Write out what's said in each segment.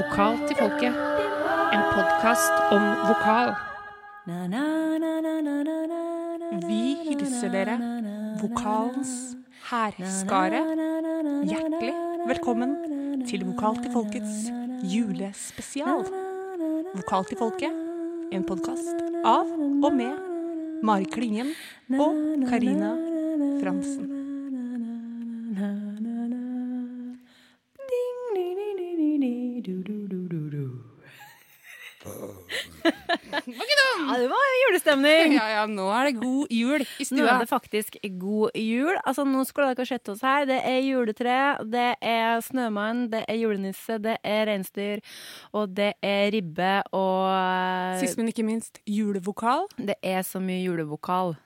Vokal til folket. En podkast om vokal. Vi hilser dere, vokalens hærskare, hjertelig velkommen til Vokal til folkets julespesial. Vokal til folket, en podkast av og med Mari Klingen og Karina Fransen. Ja, det var julestemning! Ja, ja, nå er det god jul i Nå er det faktisk god jul. Altså, nå skulle dere sett oss her. Det er juletre, det er snømann, det er julenisse, det er reinsdyr, og det er ribbe, og Sist, men ikke minst, julevokal. det er så mye julevokal.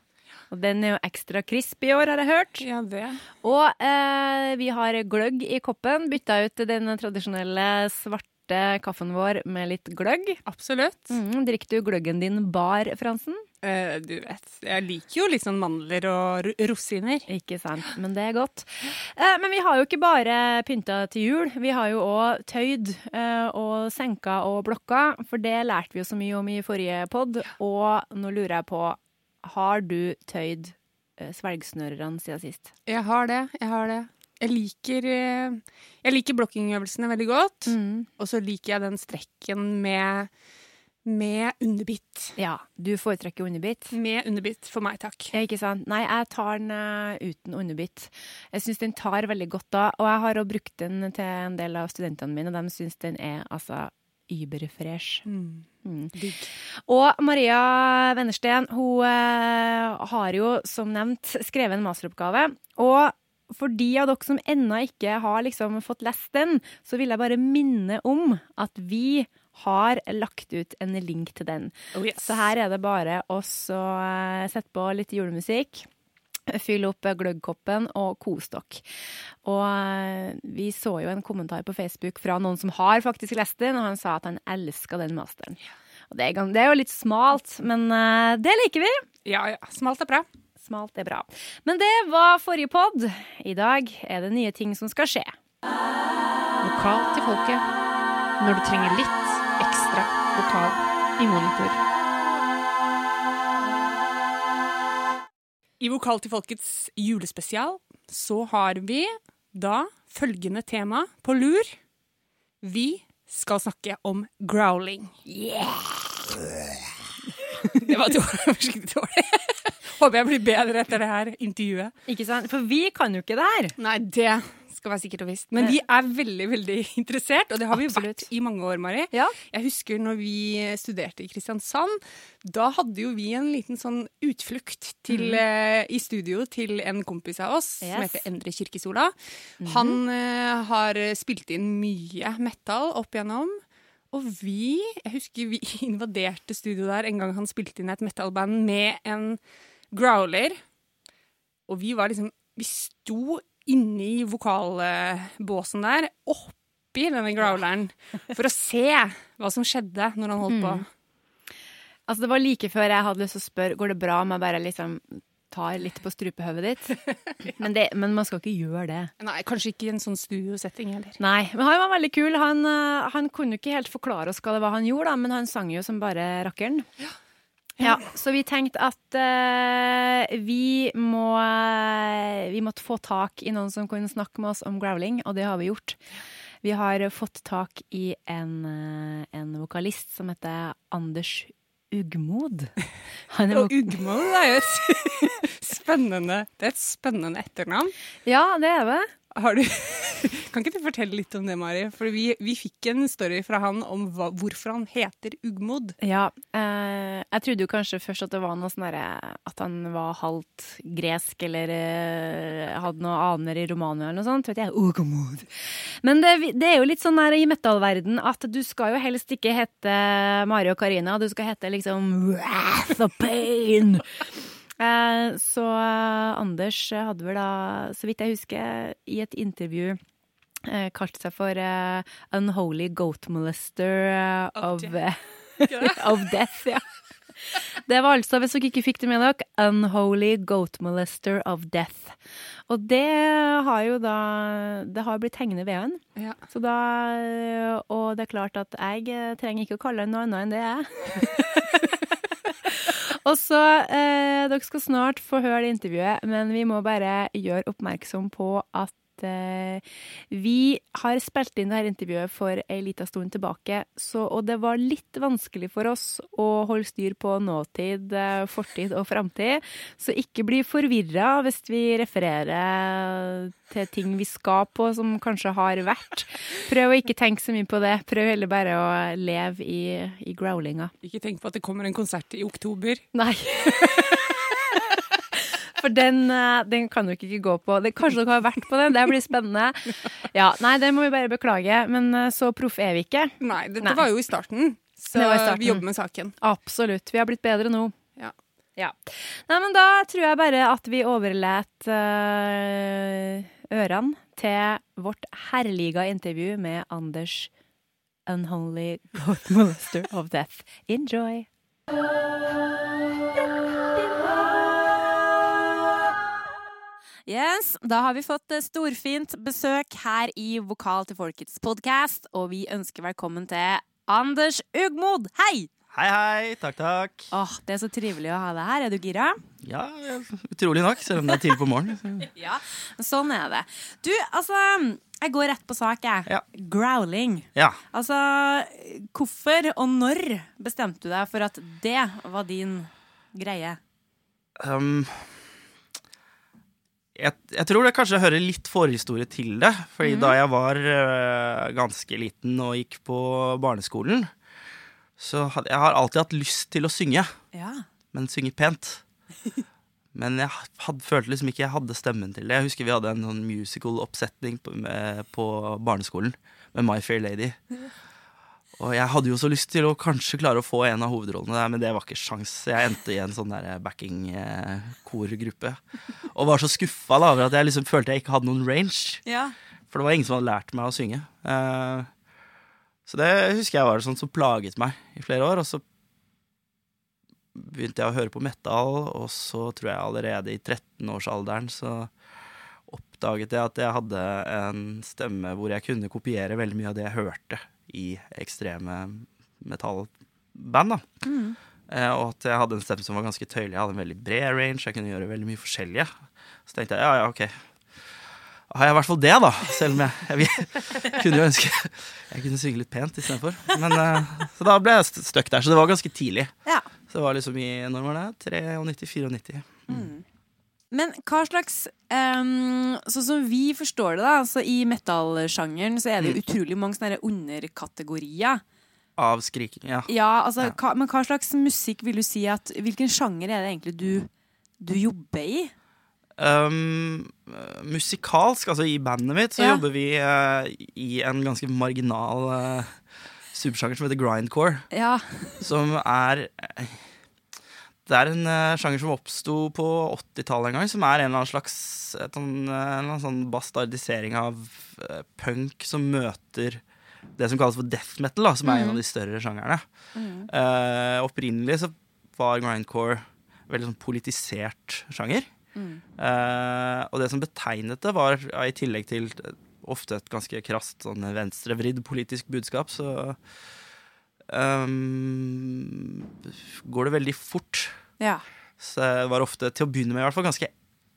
Og den er jo ekstra crisp i år, har jeg hørt. Ja, det. Og eh, vi har gløgg i koppen. Bytta ut den tradisjonelle svarte kaffen vår med litt gløgg. Absolutt. Mm, drikker du gløggen din bar, Fransen? Eh, du vet, jeg liker jo litt sånn mandler og rosiner. Ikke sant, men det er godt. Eh, men vi har jo ikke bare pynta til jul, vi har jo òg tøyd eh, og senka og blokka, for det lærte vi jo så mye om i forrige pod, og nå lurer jeg på, har du tøyd eh, svelgsnørerne siden sist? Jeg har det, jeg har det. Jeg liker, eh, jeg liker blokkingøvelsene veldig godt, og så liker jeg den strekken med, med underbitt. Ja, du foretrekker underbitt. Med underbitt for meg, takk. Ja, ikke sant? Nei, jeg tar den eh, uten underbitt. Jeg syns den tar veldig godt da, og jeg har også brukt den til en del av studentene mine, og de syns den er altså überfresh. Mm. Digg. Og Maria Wennersten hun eh, har jo, som nevnt, skrevet en masteroppgave. Og for de av dere som ennå ikke har liksom fått lest den, så vil jeg bare minne om at vi har lagt ut en link til den. Oh, yes. Så her er det bare å eh, sette på litt julemusikk. Fyll opp eh, gløggkoppen og kos dere. Og vi så jo en kommentar på Facebook fra noen som har faktisk lest den, og han sa at han elska den masteren. Og det er, det er jo litt smalt, men eh, det liker vi. Ja, ja. Smalt er bra. Smalt er bra. Men det var forrige pod. I dag er det nye ting som skal skje. Lokal til folket. Når du trenger litt ekstra vokal i monitor. I Vokal til folkets julespesial så har vi da følgende tema på lur. Vi skal snakke om growling. Yeah! Det var skikkelig dårlig. Håper jeg blir bedre etter det her intervjuet. Ikke sant? For vi kan jo ikke det her. Nei, det skal være sikkert og visst. Men vi er veldig, veldig interessert, og det har vi Absolutt. vært i mange år, Mari. Ja. Jeg husker når vi studerte i Kristiansand, da hadde jo vi en liten sånn utflukt til, eh, i studio til en kompis av oss som. Yes. som heter Endre Kirkesola. Han uh, har spilt inn mye metal opp igjennom. Og vi, jeg husker vi invaderte studio der en gang han spilte inn et metalband med en growler. Og vi var liksom Vi sto inni vokalbåsen der, oppi denne growleren, for å se hva som skjedde når han holdt på. Altså, det var like før jeg hadde lyst til å spørre går det bra om jeg bare liksom tar litt på strupehøvet ditt. Men, det, men man skal ikke gjøre det. Nei, kanskje ikke i en sånn studiosetting heller. Nei, men han var veldig kul. Han, eh, han kunne ikke helt forklare oss hva det var han gjorde, da, men han sang jo som bare rakkeren. Ja, så vi tenkte at uh, vi må Vi måtte få tak i noen som kunne snakke med oss om growling, og det har vi gjort. Vi har fått tak i en, eh, en vokalist som heter Anders Ugmod. Han er Og Ugmod er jo et spennende Det er et spennende etternavn. Ja, det er det. Har du, kan ikke du fortelle litt om det, Mari? For vi, vi fikk en story fra han om hva, hvorfor han heter Ugmod. Ja, eh, jeg trodde jo kanskje først at det var noe sånn derre At han var halvt gresk eller eh, hadde noen aner i Romania eller noe sånt. Vet jeg. Ugmod. Men det, det er jo litt sånn der i metallverden at du skal jo helst ikke hete Mari og Karina, du skal hete liksom Wrath of Pain. Eh, så eh, Anders hadde vel da, så vidt jeg husker, i et intervju eh, kalt seg for uh, Unholy Goat Molester Of of, death. eh, of Death. Ja. Det var altså, hvis dere ikke fikk det med dere, Unholy Goat Molester of Death. Og det har jo da Det har blitt hengende ved en. Ja. Så da, og det er klart at jeg trenger ikke å kalle den noe annet enn det jeg. og så eh, Dere skal snart få høre det intervjuet, men vi må bare gjøre oppmerksom på at eh, vi har spilt inn dette intervjuet for ei lita stund tilbake, så, og det var litt vanskelig for oss å holde styr på nåtid, eh, fortid og framtid. Så ikke bli forvirra hvis vi refererer til ting vi skal på som kanskje har vært. Prøv å ikke tenke så mye på det. Prøv heller bare å leve i, i growlinga. Ikke tenk på at det kommer en konsert i oktober. Nei. For den, eh, den kan dere ikke gå på. Det, kanskje dere har vært på den, det blir spennende. Ja, Nei, det må vi bare beklage, men eh, så proff er vi ikke. Nei, dette Nei. var jo i starten, så i starten. vi jobber med saken. Absolutt. Vi har blitt bedre nå. Ja. Ja. Nei, men da tror jeg bare at vi overlet uh, ørene til vårt herlige intervju med Anders Unholy God Molester of Death. Enjoy! Yes, Da har vi fått eh, storfint besøk her i Vokal til folkets podkast, og vi ønsker velkommen til Anders Ugmod. Hei! Hei, hei. Takk, takk. Åh, Det er så trivelig å ha deg her. Er du gira? Ja, utrolig nok, selv om det er tidlig på morgenen. Ja. Sånn er det. Du, altså Jeg går rett på sak, jeg. Ja. Growling. Ja. Altså, hvorfor og når bestemte du deg for at det var din greie? Um, jeg, jeg tror det kanskje hører litt forhistorie til det. Fordi da jeg var uh, ganske liten og gikk på barneskolen, så hadde jeg har alltid hatt lyst til å synge, Ja. men synge pent. Men jeg hadde, følte liksom ikke jeg hadde stemmen til det. Jeg husker vi hadde en sånn musical-oppsetning på, på barneskolen med My Fair Lady. Og jeg hadde jo så lyst til å kanskje klare å få en av hovedrollene der, men det var ikke sjans. Jeg endte i en sånn der backing-korgruppe. Og var så skuffa da, over at jeg liksom følte jeg ikke hadde noen range. ja. For det var ingen som hadde lært meg å synge. Eh, så det husker jeg var sånn som plaget meg i flere år. Og så begynte jeg å høre på metal, og så tror jeg allerede i 13-årsalderen så oppdaget jeg at jeg hadde en stemme hvor jeg kunne kopiere veldig mye av det jeg hørte i ekstreme metallband. da. Eh, og at jeg hadde en stemme som var ganske tøyelig. Jeg hadde en veldig bred range, jeg kunne gjøre veldig mye forskjellige. Så tenkte jeg ja, ja, ok. Har jeg i hvert fall det, da. Selv om jeg, jeg, kunne jo ønske jeg kunne synge litt pent istedenfor. Men eh, Så da ble jeg støkk stuck der. Så det var ganske tidlig. ja. Så det var liksom i når var det? 93-94. Men hva slags um, Sånn som vi forstår det, da, så i metal-sjangeren så er det jo utrolig mange sånne underkategorier. Av skriking, ja. Ja, altså, Ja. Hva, men hva slags musikk vil du si at Hvilken sjanger er det egentlig du, du jobber i? Um, musikalsk, altså i bandet mitt, så Ja. jobber vi uh, i en ganske marginal uh, subsjanger som heter grindcore. Ja. Som er eh, Det er en uh, sjanger som oppsto på 80-tallet en gang, som er en eller annen slags et, sånn, eh, en annen sånn bastardisering av uh, punk som møter det som kalles for death metal, da, som er en av de større sjangerne. Eh, opprinnelig så var grindcore veldig sånn politisert sjanger. Eh, og det som betegnet det, var ja, i tillegg til ofte et ganske krast sånn venstrevridd politisk budskap, så ehm, går det veldig fort. ja. Så det var ofte, til å begynne med i hvert fall, ganske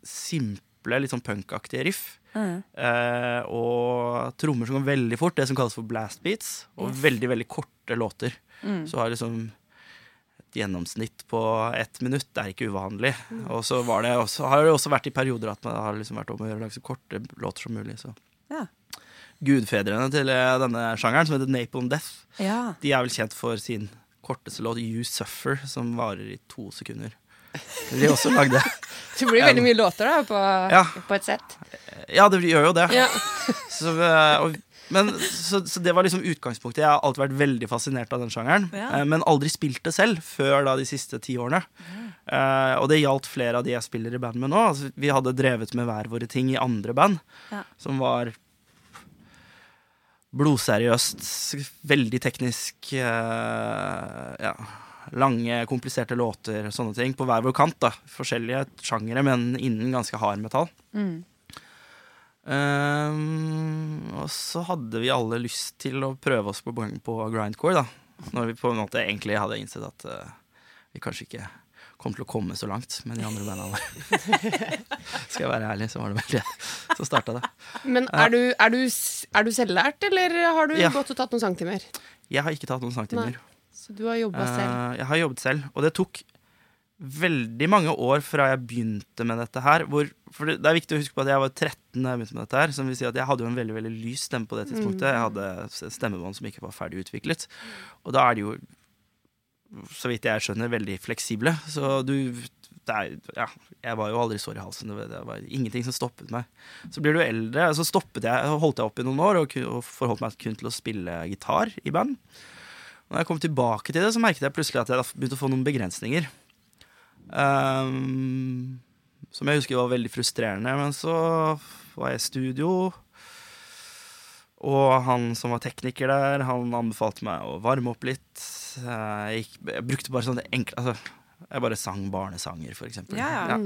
simple, litt sånn punkaktige riff. Mm. Uh, og trommer som går veldig fort, det som kalles for blast beats. Og veldig, veldig korte låter. Mm. Så har liksom et gjennomsnitt på ett minutt. Det er ikke uvanlig. Mm. Og så var det også, har det også vært i perioder at man har liksom vært om å gjøre å lage så korte låter som mulig. Så. Ja. Gudfedrene til eh, denne sjangeren, som heter Napalm Death, ja. de er vel kjent for sin korteste låt You Suffer, som varer i to sekunder. De også lagde Det blir veldig mye låter da, på, Ja. på et sett. Ja, det gjør jo det. Ja. Så, eh, og, men, så, så det var liksom utgangspunktet. Jeg har alltid vært veldig fascinert av den sjangeren. Ja. eh, Men aldri spilt det selv før da de siste ti årene. Uh, og det gjaldt flere av de jeg spiller i band med nå. Altså, vi hadde drevet med hver våre ting i andre band, Ja. som var blodseriøst, veldig teknisk eh, Ja. Lange, kompliserte låter, og sånne ting, på hver vår kant. da Forskjellige sjangere, men innen ganske hard metall. Ehm, og så hadde vi alle lyst til å prøve oss på, på grindcore, da. Når vi på en måte egentlig hadde innsett at uh, vi kanskje ikke kom til å komme så langt med de andre banda. Skal jeg være ærlig, så var det vel det som starta det. Men er du, er, du, er du selvlært, eller har du Ja. gått og tatt noen sangtimer? Jeg har ikke tatt noen sangtimer. Så du har jobba selv? Eh, jeg har jobbet selv, og det tok veldig mange år fra jeg begynte med dette her. Hvor, for det, det er viktig å huske på at jeg var 13 da jeg begynte med dette her. Som vil si at jeg hadde jo en veldig veldig lys stemme på det tidspunktet. Jeg hadde stemmebånd som ikke var ferdig utviklet. Og da er det jo, så vidt jeg skjønner, veldig fleksible. Så du er, ja, jeg var jo aldri sår i halsen. Det var, ingenting som stoppet meg. Så blir du eldre, så stoppet jeg, holdt jeg opp i noen år og, og forholdt meg kun til å spille gitar i band. Når jeg kom tilbake til det, så merket jeg plutselig at jeg begynte å få noen begrensninger. Um, som jeg husker var veldig frustrerende. Men så var jeg i studio, og han som var tekniker der, han anbefalte meg å varme opp litt. Jeg, gikk, jeg brukte bare sånne enkle altså, Jeg bare sang barnesanger, for eksempel. Ja, ja.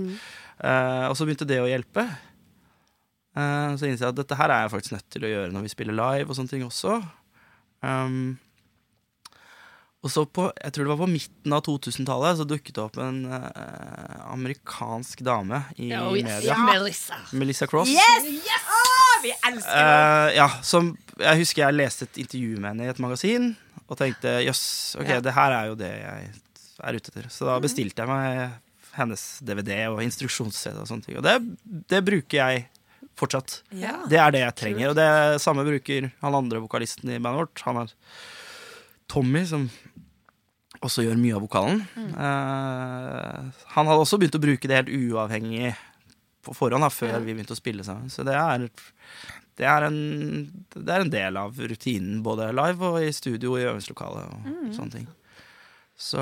Eh, og så begynte det å hjelpe. Uh, så innså jeg at dette her er jeg faktisk nødt til å gjøre når vi spiller live og sånne ting også. Um, og så på, jeg tror det var på midten av 2000-tallet, så dukket det opp en uh, amerikansk dame i Oh, yes. media. Melissa. Melissa Cross. Vi elsker Eh, ja, som jeg husker jeg leste et intervju med henne i et magasin og tenkte jøss, ok, Ja. det her er jo det jeg er ute etter. Så da bestilte jeg meg hennes DVD og instruksjonssted og sånne ting. Og det, det bruker jeg fortsatt. Ja. Det er det jeg trenger. Og det samme bruker han andre vokalisten i bandet vårt. Han er Tommy, som også gjør mye av vokalen. Eh, han hadde også begynt å bruke det helt uavhengig på forhånd, da, før Ja. vi begynte å spille sammen. Så det er, det er, en, det er en del av rutinen, både live og i studio og i øvingslokalet og sånne ting. Så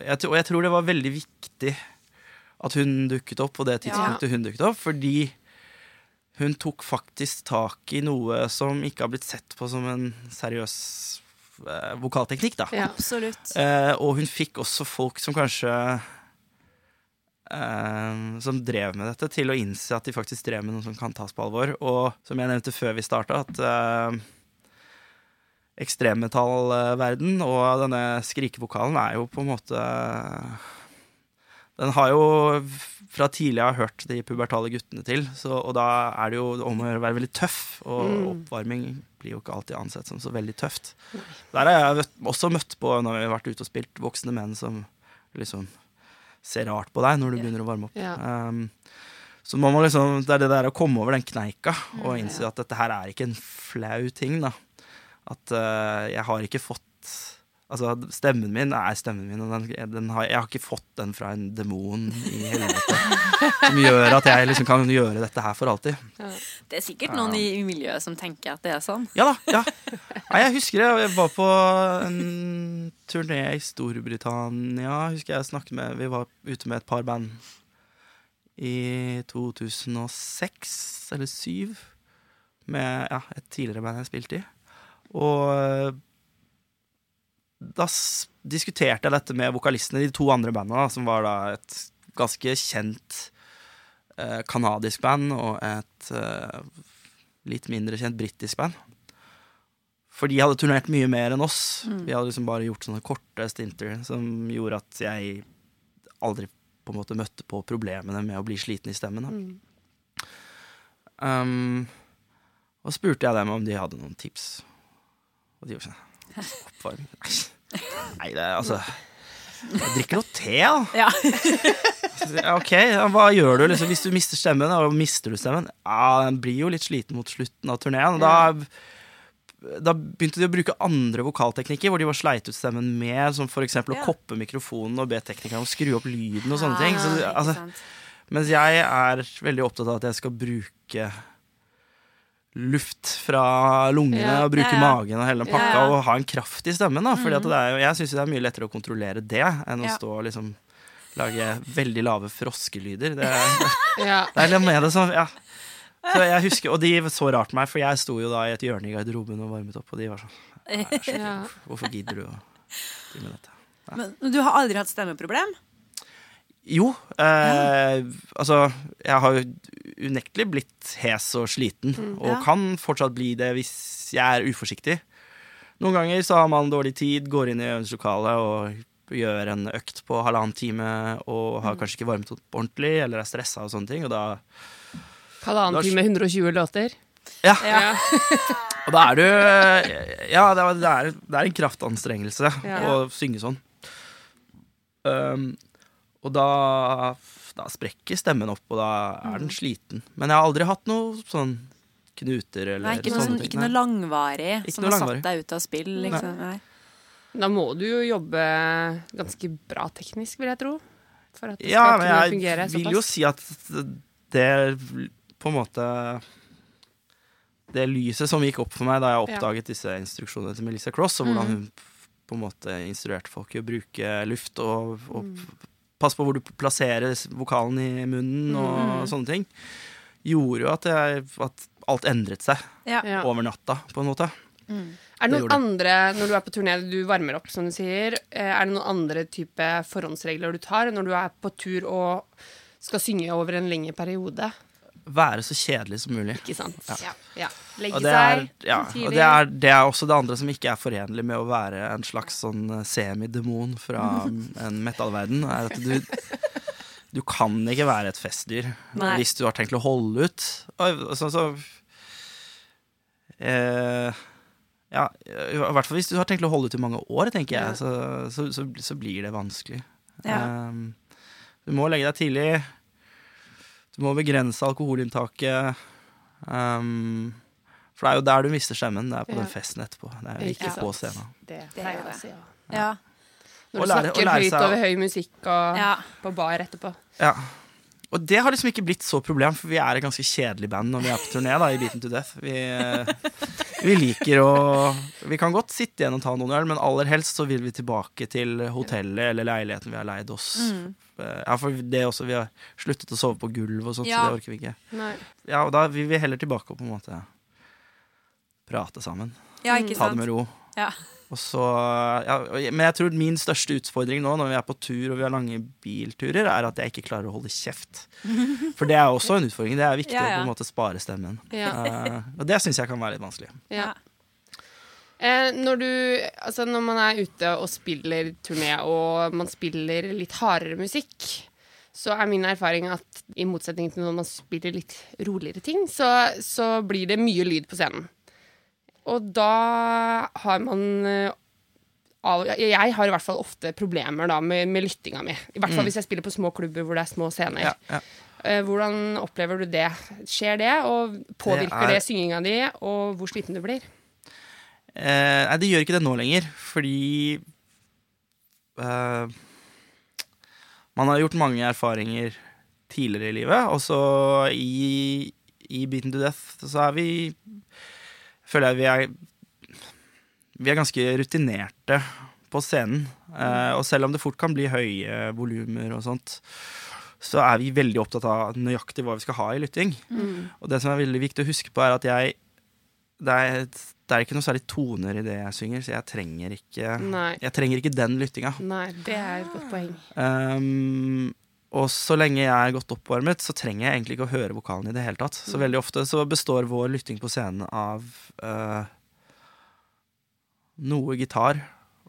jeg, og jeg tror det var veldig viktig at hun dukket opp på det tidspunktet hun dukket opp, fordi hun tok faktisk tak i noe som ikke har blitt sett på som en seriøs eh, vokalteknikk, da. Ja. Absolutt. Eh, og hun fikk også folk som kanskje eh, Som drev med dette, til å innse at de faktisk drev med noe som kan tas på alvor. Og som jeg nevnte før vi starta, at uh, ekstremmetallverden og denne skrikevokalen er jo på en måte Den har jo fra tidlig jeg har hørt de pubertale guttene til, så, og da er det jo om å gjøre å være veldig tøff. Og Mm. oppvarming blir jo ikke alltid ansett som så veldig tøft. Der har jeg også møtt på når vi har vært ute og spilt voksne menn som liksom ser rart på deg når du begynner å varme opp. Um, så man må liksom, det er det der å komme over den kneika og innse at dette her er ikke en flau ting. da. At uh, jeg har ikke fått Altså, stemmen min er stemmen min, og den, den har, jeg har ikke fått den fra en demon i helvete som gjør at jeg liksom kan gjøre dette her for alltid. Det er sikkert noen i, i miljøet som tenker at det er sånn. Ja da. ja. Nei, jeg husker det. Jeg var på en turné i Storbritannia. Husker jeg snakket med Vi var ute med et par band i 2006 eller 2007. Med ja, et tidligere band jeg spilte i. Og da diskuterte jeg dette med vokalistene i de to andre bandene, som var da et ganske kjent eh, kanadisk band og et eh, litt mindre kjent britisk band. For de hadde turnert mye mer enn oss. Vi hadde liksom bare gjort sånne korte stinter som gjorde at jeg aldri på en måte møtte på problemene med å bli sliten i stemmen. Da. Mm. Um, og spurte jeg dem om de hadde noen tips. Og de gjorde sånn Oppvarming Nei, det er altså jeg drikker noe te, da. Ja. Ok, hva gjør du liksom, hvis du mister stemmen? Da, mister du stemmen? Ja, Den blir jo litt sliten mot slutten av turneen. Da, da begynte de å bruke andre vokalteknikker, hvor de var sleit ut stemmen med, som f.eks. å koppe mikrofonen og be teknikeren om å skru opp lyden og sånne ting. Så, Ah, altså, mens jeg er veldig opptatt av at jeg skal bruke luft fra lungene Ja, og bruke ja, ja. magen og hele den pakka Ja, ja. og ha en kraft i stemmen. Da, fordi at det er jo, jeg syns det er mye lettere å kontrollere det enn å stå og liksom lage veldig lave froskelyder. Det Ja. det er litt med det som Ja. Så jeg husker, Og de så rart på meg, for jeg sto jo da i et hjørne i garderoben og varmet opp, og de var sånn "Nei, det er så- Hvorfor gidder du å drive med dette? Men du har aldri hatt stemmeproblem? Jo. Eh, altså, jeg har jo unektelig blitt hes og sliten, og Ja. kan fortsatt bli det hvis jeg er uforsiktig. Noen ganger så har man dårlig tid, går inn i øvingslokalet og gjør en økt på halvannen time og har kanskje ikke varmet opp ordentlig eller er stressa og sånne ting, og da Halvannen time, 120 låter. Ja. Ja. Og da er du Ja, det det er, det er en kraftanstrengelse Ja. å synge sånn. Um, og da, da sprekker stemmen opp, og da er den sliten. Men jeg har aldri hatt noe sånn knuter eller Nei, ikke noe, sånne sånn, ting. ikke noe langvarig Ikke som noe har satt deg ut av spill, liksom. Nei. Da må du jo jobbe ganske bra teknisk, vil jeg tro. For at det Ja, skal kunne jeg vil jo si at det på en måte Det lyset som gikk opp for meg da jeg Ja. oppdaget disse instruksjonene til Melissa Cross, og hvordan hun på en måte instruerte folk i å bruke luft og, og passe på hvor du plasserer vokalen i munnen og sånne ting, gjorde jo at, jeg, at alt endret seg Ja. Over natta, på en måte. Er det Det noen det andre, når du er på turné, du varmer opp, som du sier, eh, er det noen andre type forhåndsregler du tar når du er på tur og skal synge over en lengre periode? Være så kjedelig som mulig. Ikke sant? Ja. Ja. Legge Og det er, seg ja, tidlig. og det er, det er også det andre som ikke er forenlig med å være en slags sånn eh, semidemon fra en metallverden. Er at du, du kan ikke være et festdyr Nei. hvis du har tenkt å holde ut. Sånn så, eh, ja, I hvert fall hvis du har tenkt å holde ut i mange år, tenker jeg, så, så, så, så blir det vanskelig. Ja. Um, du må legge deg tidlig. Du må begrense alkoholinntaket. Um, for det er jo der du mister stemmen. Det er på Ja. den festen etterpå. Det er jo Ikke på scenen. Det Det er det. ja. Ja. Når du lære- snakker høyt over høy musikk og Ja. på bar etterpå. Ja. Og det har liksom ikke blitt så problem, for vi er et ganske kjedelig band når vi er på turné da, i Beaten to Death. Vi, eh, vi liker å Vi kan godt sitte igjen og ta noen øl, men aller helst så vil vi tilbake til hotellet eller leiligheten vi har leid oss. Mm. Ja, for det også, Vi har sluttet å sove på gulv og sånt, Ja. så det orker vi ikke. Nei. Ja, og da vil vi heller tilbake og på en måte prate sammen. ja, ikke sant? Ta det med ro. Ja. Og så, ja, men jeg tror min største utfordring nå når vi er på tur og vi har lange bilturer, er at jeg ikke klarer å holde kjeft. For det er også en utfordring. Det er viktig Ja, å på en måte spare stemmen. Ja. Eh, og det syns jeg kan være litt vanskelig. Ja. Eh, når du Altså, når man er ute og spiller turné, og man spiller litt hardere musikk, så er min erfaring at i motsetning til når man spiller litt roligere ting, så, så blir det mye lyd på scenen. Og da har man eh, Jeg har i hvert fall ofte problemer da med, med lyttinga mi. I hvert fall hvis jeg spiller på små klubber hvor det er små scener. Ja, ja. Eh, Hvordan opplever du det? Skjer det, og påvirker Det det, er- synginga di, og hvor sliten du blir? Eh, nei, det gjør ikke det nå lenger, fordi eh, Man har gjort mange erfaringer tidligere i livet, og så i, i Beaten to Death så er vi Føler jeg vi er Vi er ganske rutinerte på scenen. Uh, og selv om det fort kan bli høye volumer og sånt, så er vi veldig opptatt av nøyaktig hva vi skal ha i lytting. Og det som er veldig viktig å huske på, er at jeg det er, det er ikke noe særlig toner i det jeg synger, så jeg trenger ikke, jeg trenger ikke den lyttinga. Nei, det er et godt poeng. Um, og så lenge jeg er godt oppvarmet, så trenger jeg egentlig ikke å høre vokalen i det hele tatt. Så veldig ofte så består vår lytting på scenen av uh, noe gitar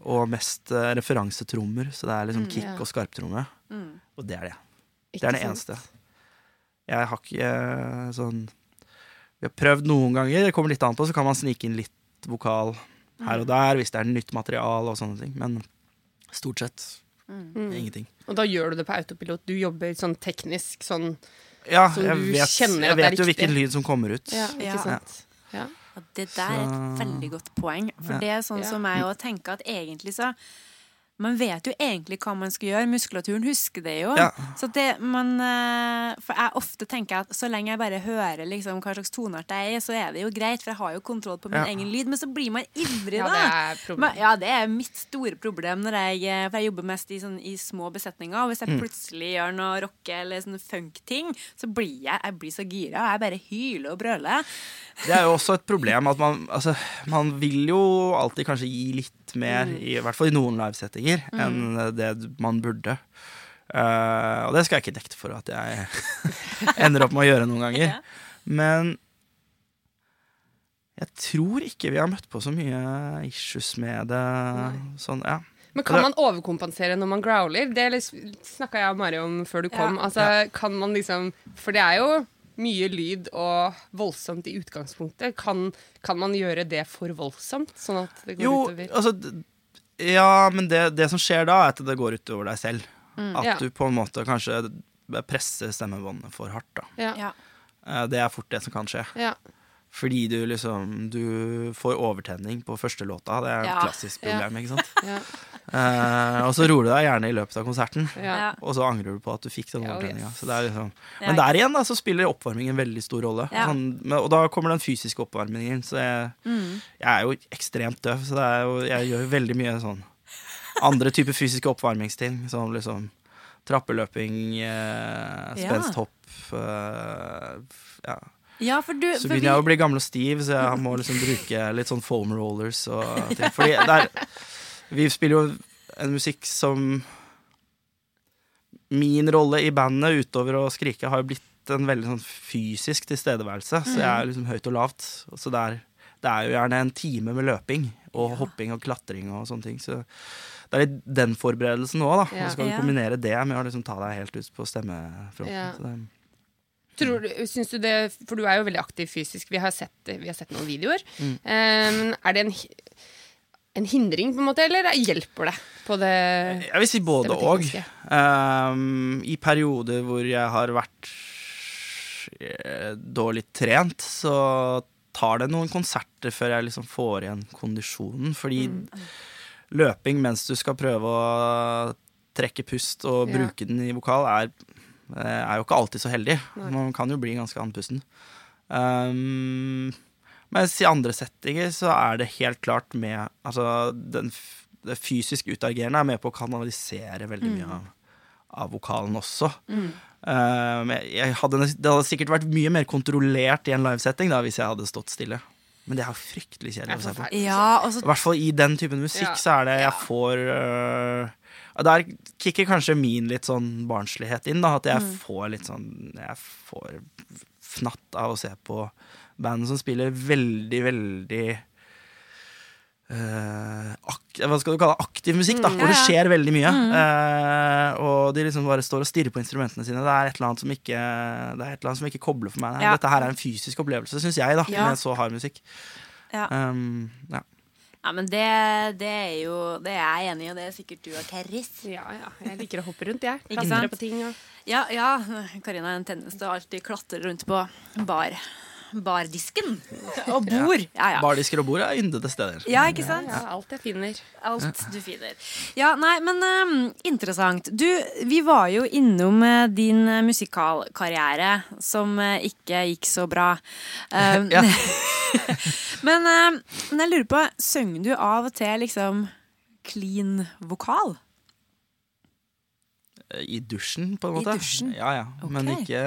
og mest uh, referansetrommer. Så det er liksom kick ja. og skarptromme. Mm. Og det er det. Ikke Det er det eneste. Jeg har ikke uh, sånn Vi har prøvd noen ganger, det kommer litt an på, så kan man snike inn litt vokal her og der hvis det er nytt material og sånne ting. Men stort sett Mm. ingenting. Og da gjør du det på autopilot. Du jobber sånn teknisk, sånn Ja, som jeg du vet, kjenner jeg at det er vet jo hvilken lyd som kommer ut. Ja, ikke sant? Ja. ja. det der er et veldig godt poeng. For Ja. det er sånn Ja. som jeg òg tenker at egentlig så Man vet jo egentlig hva man skal gjøre. Muskulaturen husker det jo. Ja. Så det, man, eh, for jeg ofte tenker at så lenge jeg bare hører liksom hva slags toneart jeg er i, så er det jo greit, for jeg har jo kontroll på min Ja. egen lyd. Men så blir man ivrig, ja, det er Men, ja, det er mitt store problem når jeg eh, For jeg jobber mest i, sånn, i små besetninger. Og hvis Mm. jeg plutselig gjør noe rocke eller sånn funk-ting, så blir jeg, jeg blir så gira. Jeg bare hyler og brøler. Det er jo også et problem at man Altså, man vil jo alltid kanskje gi litt mer, Mm. i, hvert fall i noen livesettinger, enn det man burde. Uh, og det skal jeg ikke nekte for at jeg ender opp med å gjøre noen ganger. Men jeg tror ikke vi har møtt på så mye issues med det. Sånn, ja. Men kan man overkompensere når man growler? Det snakka jeg og Mari om før du kom. Ja. Altså, kan man liksom For det er jo mye lyd og voldsomt i utgangspunktet. Kan, kan man gjøre det for voldsomt, sånn at det går Jo, utover altså Ja, men det, det som skjer da, er at det går utover deg selv. At Ja. du på en måte kanskje presser stemmebåndet for hardt. da. Ja. Ja. Eh, Det er fort det som kan skje. ja. Fordi du liksom Du får overtenning på første låta. Det er et klassisk problem, ikke sant? Eh, og så roer du deg gjerne i løpet av konserten. ja. Og så angrer du på at du fikk den Ja, overtenninga. yes. Så det er liksom. Men der igjen da, så spiller oppvarming en veldig stor rolle. Ja. Sånn, men, og da kommer den fysiske oppvarmingen. Så jeg, Mm. jeg er jo ekstremt døv, så det er jo, jeg gjør jo veldig mye sånn andre typer fysiske oppvarmingsting. Som liksom trappeløping, eh, Ja. spensthopp eh, ja. Ja, for du Så for begynner jeg å bli gammel og stiv, så jeg må liksom bruke litt sånn foam rollers og ting. Fordi det er, vi spiller jo en musikk som Min rolle i bandet utover å skrike har jo blitt en veldig sånn fysisk tilstedeværelse. Så jeg er liksom høyt og lavt. Så det er, det er jo gjerne en time med løping og hopping og klatring og sånne ting. Så det er litt den forberedelsen òg, da. Ja. Så skal du Ja. kombinere det med å liksom ta deg helt ut på stemmefronten. Ja. Så det, Tror du, syns du det For du er jo veldig aktiv fysisk. Vi har sett, vi har sett noen videoer. Mm. Um, er det en, en hindring, på en måte, eller hjelper det på det Jeg vil si både òg. Um, I perioder hvor jeg har vært eh, dårlig trent, så tar det noen konserter før jeg liksom får igjen kondisjonen. Fordi løping mens du skal prøve å trekke pust og Ja. bruke den i vokal, er, eh, er jo ikke alltid så heldig. Nei. Man kan jo bli ganske andpusten. Um, mens i andre settinger så er det helt klart med Altså, den, f- det fysisk utagerende er med på å kanalisere veldig mye av, av vokalen også. Um, jeg, jeg hadde, det hadde sikkert vært mye mer kontrollert i en livesetting da, hvis jeg hadde stått stille. Men det er jo fryktelig kjedelig å se på. I hvert fall i den typen musikk Ja. så er det jeg får uh, Der kicker kanskje min litt sånn barnslighet inn, da. At jeg får litt sånn Jeg får fnatt av å se på band som spiller veldig, veldig Uh, ak hva skal du kalle det? aktiv musikk, da. Hvor det Ja, det skjer veldig mye. Eh, og de liksom bare står og stirrer på instrumentene sine. Det er et eller annet som ikke, det er et eller annet som ikke kobler for meg. Ja. Dette her er en fysisk opplevelse, syns jeg, da, Ja. med så hard musikk. Ja. Um, ja. Ja, men det, det er jo Det er jeg enig i, og det er sikkert du og Terris. Ja, ja. Jeg liker å hoppe rundt, jeg. Klatre på ting og Ja, ja. Karina har en tendens til å alltid klatre rundt på bar. Bardisken. Og bord. Ja, ja. Bardisker og bord er yndede steder. Ja, ikke sant? ja, alt jeg finner. Alt du finner. Ja, nei, men um, interessant. Du, vi var jo innom eh, din musikalkarriere, som eh, ikke gikk så bra. Um, Ja. men, um, men jeg lurer på, synger du av og til liksom clean vokal? I dusjen, på en måte. I dusjen? Ja, ja. Men Ok. ikke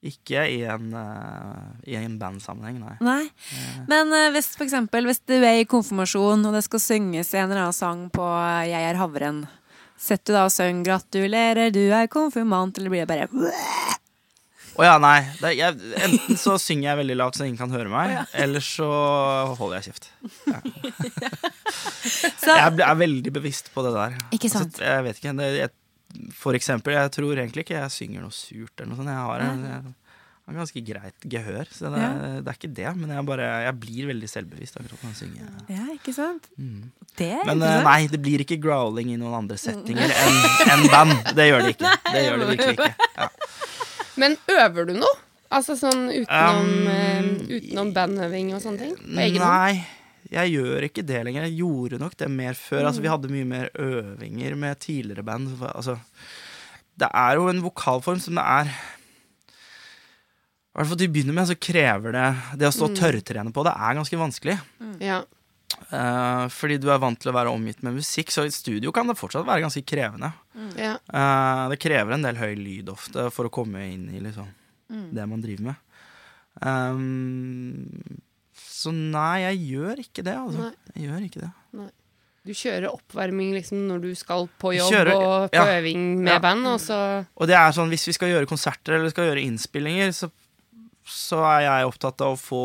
ikke i en, uh, i en bandsammenheng, nei. Nei. Men uh, hvis for eksempel, hvis du er i konfirmasjon, og det skal synges en eller annen sang på eh, Jeg er havren, setter du da og synger 'Gratulerer, du er konfirmant', eller blir det bare Å ja, nei. Det, jeg, enten så synger jeg veldig lavt så ingen kan høre meg, eller så holder jeg kjeft. Så, Jeg er veldig bevisst på det der. Ikke sant? Altså, jeg vet ikke. Det, jeg, for eksempel, jeg tror egentlig ikke jeg synger noe surt eller noe sånt. Jeg har, en, jeg har ganske greit gehør, så det, det er ikke det. Men jeg, bare, jeg blir veldig selvbevisst akkurat når jeg synger. Ja, ikke sant? Det er Men eh, nei, det blir ikke growling i noen andre settinger enn en band. Det gjør det ikke. Det gjør det virkelig ikke. Ja. Men øver du noe? Altså sånn utenom, Um, eh, utenom bandøving og sånne ting? På egen hånd? Jeg gjør ikke det lenger. Jeg gjorde nok det mer før. Altså, vi hadde mye mer øvinger med tidligere band. Altså, det er jo en vokalform som det er I hvert fall til å begynne med så krever det Det å stå og tørrtrene på det er ganske vanskelig. Ja. Uh, fordi du er vant til å være omgitt med musikk, så i studio kan det fortsatt være ganske krevende. ja. Uh, det krever en del høy lyd ofte for å komme inn i liksom, det man driver med. Um, så nei, jeg gjør ikke det, altså. Jeg gjør ikke det. Du kjører oppvarming liksom når du skal på jobb Kjører- og på ja. øving med Ja. band, og så Og det er sånn, hvis vi skal gjøre konserter eller skal gjøre innspillinger, så, så er jeg opptatt av å få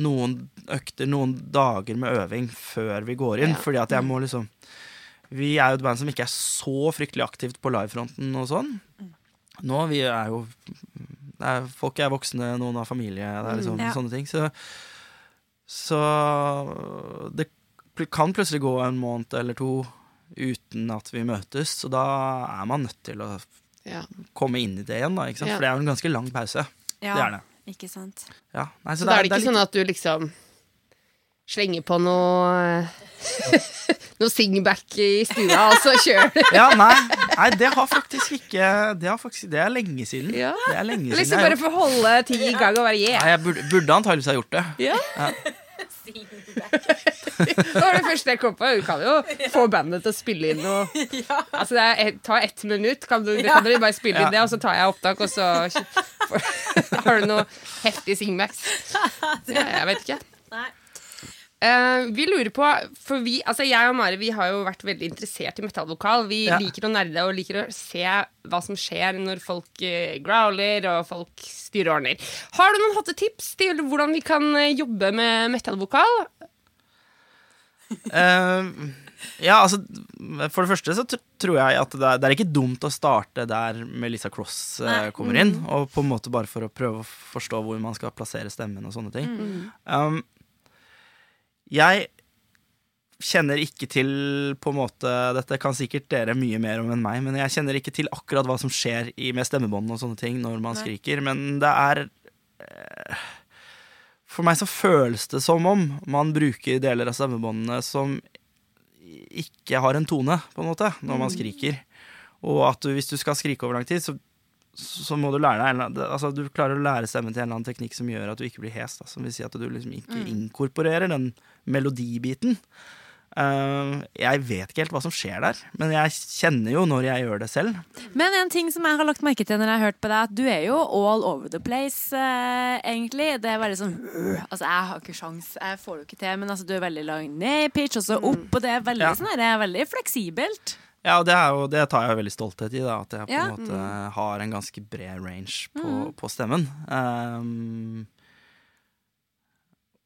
noen økter, noen dager med øving før vi går inn. Ja. Fordi at jeg må liksom Vi er jo et band som ikke er så fryktelig aktivt på livefronten og sånn. Nå, vi er jo er, Folk er voksne, noen har familie, det er liksom Ja. sånne ting. Så, så det kan plutselig gå en måned eller to uten at vi møtes, så da er man nødt til å ja. komme inn i det igjen, da. For det er jo en ganske lang pause. Ja, Det er det. Ikke sant. Ja. Nei, Så da er det ikke sånn at du liksom slenger på noe Noe singback i stua, og så kjører du. Ja, nei, nei, det har faktisk ikke Det, har faktisk, det er lenge siden. Ja. Det er lenge siden Liksom bare for å holde ting i gang og være yeah. Nei, jeg burde, burde antakeligvis ha gjort det. Ja. Det var det første jeg kom på. Du kan jo få bandet til å spille inn noe. Altså, det er et, ta ett minutt. Kan, du, kan dere bare spille inn det, og så tar jeg opptak, og så har du noe heftig singmax. Ja, jeg vet ikke. Eh, vi lurer på, for vi, altså jeg og Mari vi har jo vært veldig interessert i metallvokal. Vi Ja. liker å nerde og liker å se hva som skjer når folk uh, growler og folk styrer og ordner. Har du noen hotte tips til hvordan vi kan eh, jobbe med metallvokal? Uh, ja, altså For det første så tr- tror jeg at det er, det er ikke dumt å starte der Melissa Cross uh, kommer inn. Og på en måte bare for å prøve å forstå hvor man skal plassere stemmen og sånne ting. Um, jeg kjenner ikke til på en måte Dette kan sikkert dere mye mer om enn meg, men jeg kjenner ikke til akkurat hva som skjer i, med stemmebåndene og sånne ting når man skriker. Men det er eh, For meg så føles det som om man bruker deler av stemmebåndene som ikke har en tone, på en måte, når man skriker. Og at du, hvis du skal skrike over lang tid, så, så må du lære deg annen, altså Du klarer å lære stemmen til en eller annen teknikk som gjør at du ikke blir hes. Da, som vil si at du liksom ikke inkorporerer den melodibiten. Uh, jeg vet ikke helt hva som skjer der, men jeg kjenner jo når jeg gjør det selv. Men en ting som jeg har lagt merke til når jeg har hørt på deg, at du er jo all over the place, uh, egentlig. Det er veldig sånn uh, Altså, jeg har ikke sjans, jeg får det jo ikke til, men altså, du er veldig langt ned i pitch, og så opp, og det er veldig Ja. sånn det er veldig fleksibelt. Ja, og det, er jo, det tar jeg veldig stolthet i, da, at jeg på Ja. en måte har en ganske bred range på, på stemmen. Um,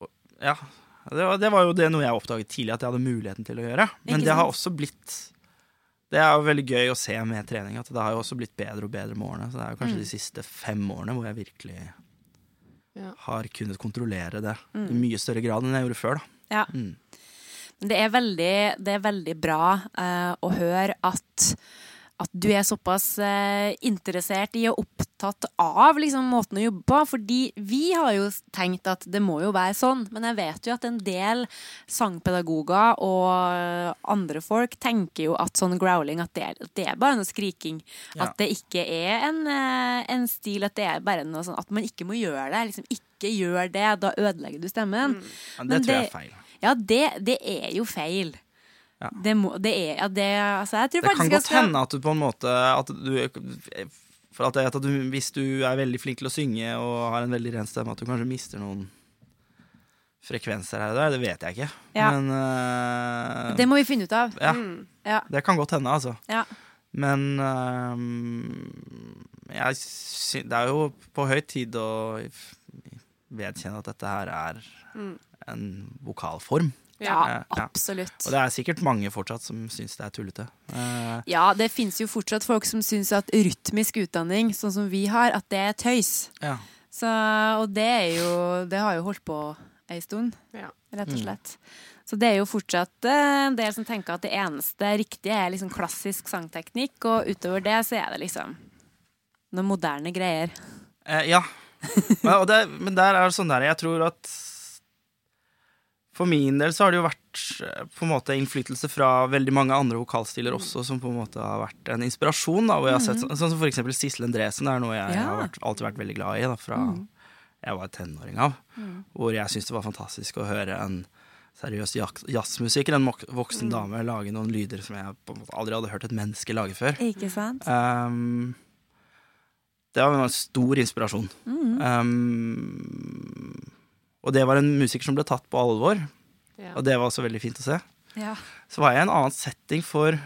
og- ja, det var, det var jo det noe jeg oppdaget tidlig at jeg hadde muligheten til å gjøre. Men det har også blitt Det er jo veldig gøy å se med trening at det har jo også blitt bedre og bedre med årene. Så det er jo kanskje de siste fem årene hvor jeg virkelig Ja. har kunnet kontrollere det i mye større grad enn jeg gjorde før. da. Ja. Mm. Det er veldig, det er veldig bra eh, å høre at, at du er såpass eh, interessert i og opptatt av liksom, måten å jobbe på. Fordi vi har jo tenkt at det må jo være sånn, men jeg vet jo at en del sangpedagoger og andre folk tenker jo at sånn growling at det, at det er bare noe skriking. Ja. At det ikke er en, eh, en stil, at det er bare noe sånn at man ikke må gjøre det. Liksom, ikke gjør det, da ødelegger du stemmen. Men Men det tror jeg er feil. Ja, det, det er jo feil. Ja. Det, må, det er ja, det, altså, jeg tror Det kan godt hende at du på en måte at du, For at jeg vet at du, Hvis du er veldig flink til å synge og har en veldig ren stemme, at du kanskje mister noen frekvenser her og der. Det vet jeg ikke. Ja. Men uh, Det må vi finne ut av. ja, Ja. det kan godt hende, altså. Ja. Men uh, jeg, sy- det er jo på høy tid å vedkjenne at dette her er en vokalform. ja, Ja, ja. absolutt. Og det er sikkert mange fortsatt som syns det er tullete. Uh, Ja, det fins jo fortsatt folk som syns at rytmisk utdanning, sånn som vi har, at det er tøys. ja. Så, og det er jo Det har jo holdt på ei stund, Ja. rett og Mm. slett. Så det er jo fortsatt eh, en del som tenker at det eneste riktige er liksom klassisk sangteknikk, og utover det så er det liksom noen moderne greier. Eh, ja. Men, og det, men der er det sånn der Jeg tror at for min del så har det jo vært eh, på en måte innflytelse fra veldig mange andre vokalstiler også, som på en måte har vært en inspirasjon. Da, hvor jeg har sett, Sånn som for eksempel Sissel Endresen er noe jeg Ja. har vært, alltid vært veldig glad i. Da, fra jeg var tenåring av. Hvor jeg syntes det var fantastisk å høre en seriøs jazzmusiker, en voksen dame, lage noen lyder som jeg på en måte aldri hadde hørt et menneske lage før. Ikke sant? Um, det var en stor inspirasjon. Um, og det var en musiker som ble tatt på alvor, Ja. og det var også veldig fint å se. Ja. så var jeg i en annen setting for uh,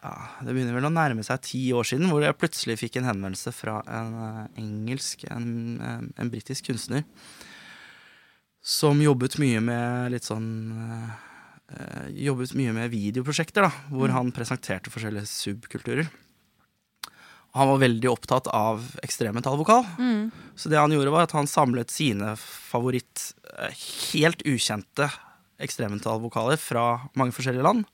ja, Det begynner vel å nærme seg ti år siden, hvor jeg plutselig fikk en henvendelse fra en uh, engelsk, en, en, en britisk kunstner, som jobbet mye med litt sånn eh, eh, Jobbet mye med videoprosjekter, da, hvor han presenterte forskjellige subkulturer. Han var veldig opptatt av ekstremmetallvokal. Så det han gjorde, var at han samlet sine favoritt, eh, helt ukjente ekstremmetallvokaler fra mange forskjellige land.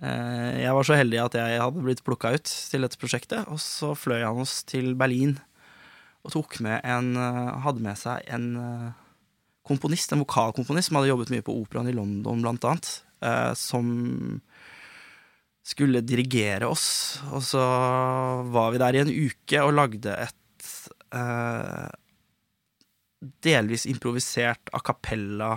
Eh, Jeg var så heldig at jeg hadde blitt plukka ut til dette prosjektet, og så fløy han oss til Berlin og tok med en eh, Hadde med seg en komponist, en vokalkomponist, som hadde jobbet mye på operaen i London, blant annet, som skulle dirigere oss. Og så var vi der i en uke og lagde et eh, delvis improvisert a cappella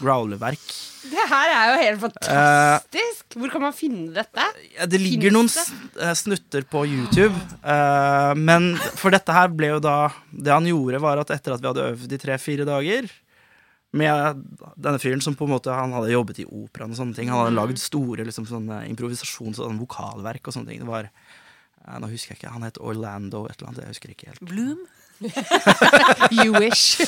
growleverk. Det her er jo helt fantastisk! Hvor kan man finne dette? Det ligger Finnes noen det? eh, snutter på YouTube, eh, men for dette her ble jo da Det han gjorde, var at etter at vi hadde øvd i tre-fire dager med denne fyren som på en måte Han hadde jobbet i operaen og sånne ting. Han hadde lagd store liksom, sånne improvisasjons- og sånne vokalverk og sånne ting. Det var eh, Nå husker jeg ikke. Han het Orlando et eller annet. Jeg husker ikke helt. Bloom? You wish.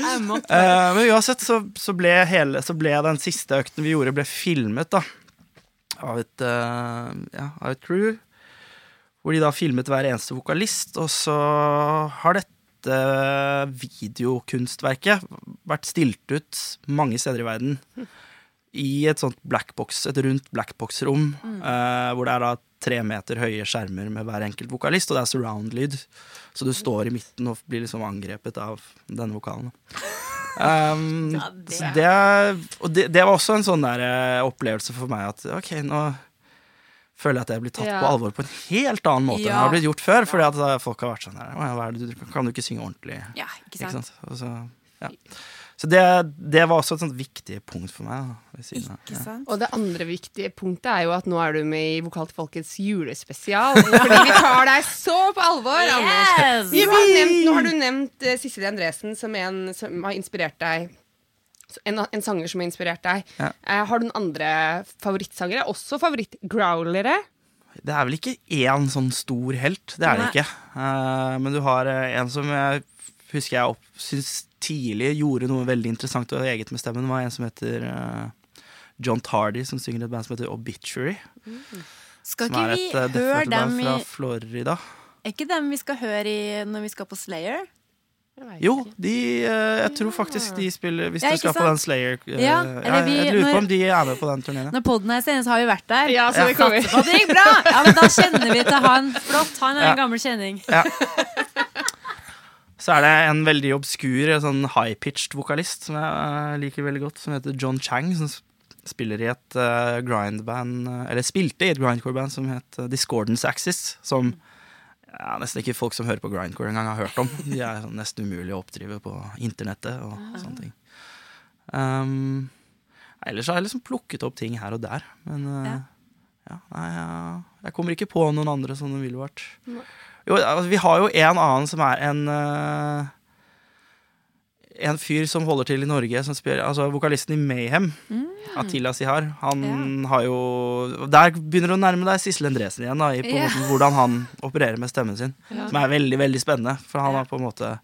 uh, men uansett så, så, ble hele, så ble den siste økten vi gjorde, ble filmet da av et, uh, ja, av et crew. Hvor de da filmet hver eneste vokalist. Og så har dette videokunstverket vært stilt ut mange steder i verden. I et sånt blackbox, et rundt blackbox-rom, eh, hvor det er da tre meter høye skjermer med hver enkelt vokalist, og det er surround-lyd. Så du står i midten og blir liksom angrepet av denne vokalen. Um, så det, og det, det var også en sånn der eh, opplevelse for meg at ok, nå føler jeg at jeg blir tatt Ja. på alvor på en helt annen måte enn det har blitt gjort før. Fordi at eh, folk har vært sånn her hva er det du, Kan du ikke synge ordentlig? Ja, ikke Ikke sant? sant? Og så, ja. så det, det var også et sånt viktig punkt for meg. Da, ved siden av. Ikke Ja. sant? Og det andre viktige punktet er jo at nå er du med i Vokal til folkets julespesial. Fordi vi tar deg så på alvor, Yes! Har nevnt, nå har du nevnt uh, Sissel Andresen som en som har inspirert deg. En, en sanger som har inspirert deg. Ja. Eh, har du noen andre favorittsangere? Også favoritt-growlere? Det er vel ikke én sånn stor helt, det er det ikke. Eh, men du har eh, en som jeg husker jeg opp, syns tidlig gjorde noe veldig interessant og eget med stemmen, Det var en som heter uh, John Tardy, som synger et band som heter Obituary. Skal Som ikke vi et uh, høre dem i fra Florida. Er ikke dem vi skal høre i når vi skal på Slayer? Jo, de, eh, jeg tror faktisk de spiller Hvis Ja, du skal skal på den Slayer eh, Ja, ja, vi- Jeg lurer når- på om de er med på den turneen. Når poden er senest, har vi vært der. Ja, så det kommer. På det gikk bra! Ja, men Da kjenner vi til han. Flott. Han er Ja. en gammel kjenning. Så er det en veldig obskur, sånn high-pitched vokalist som jeg eh, liker veldig godt, som heter John Chang, som spiller i et uh, grindband Eller spilte i et grindcore-band som het Discordance Axis, som ja, nesten ikke folk som hører på grindcore engang har hørt om. De er sånn nesten umulig å oppdrive på internettet og sånne ting. Um, ellers har jeg liksom plukket opp ting her og der, men eh, Ja. ja, nei, jeg, jeg kommer ikke på noen andre som ville vært jo, altså, vi har jo en annen som er en eh, En fyr som holder til i Norge, som spiller, altså vokalisten i Mayhem, Attila Sihar. Han har jo Der begynner du å nærme deg Sissel Endresen igjen, da, i på en måten, måte hvordan han opererer med stemmen sin. Som er veldig, veldig spennende, for han har på en måte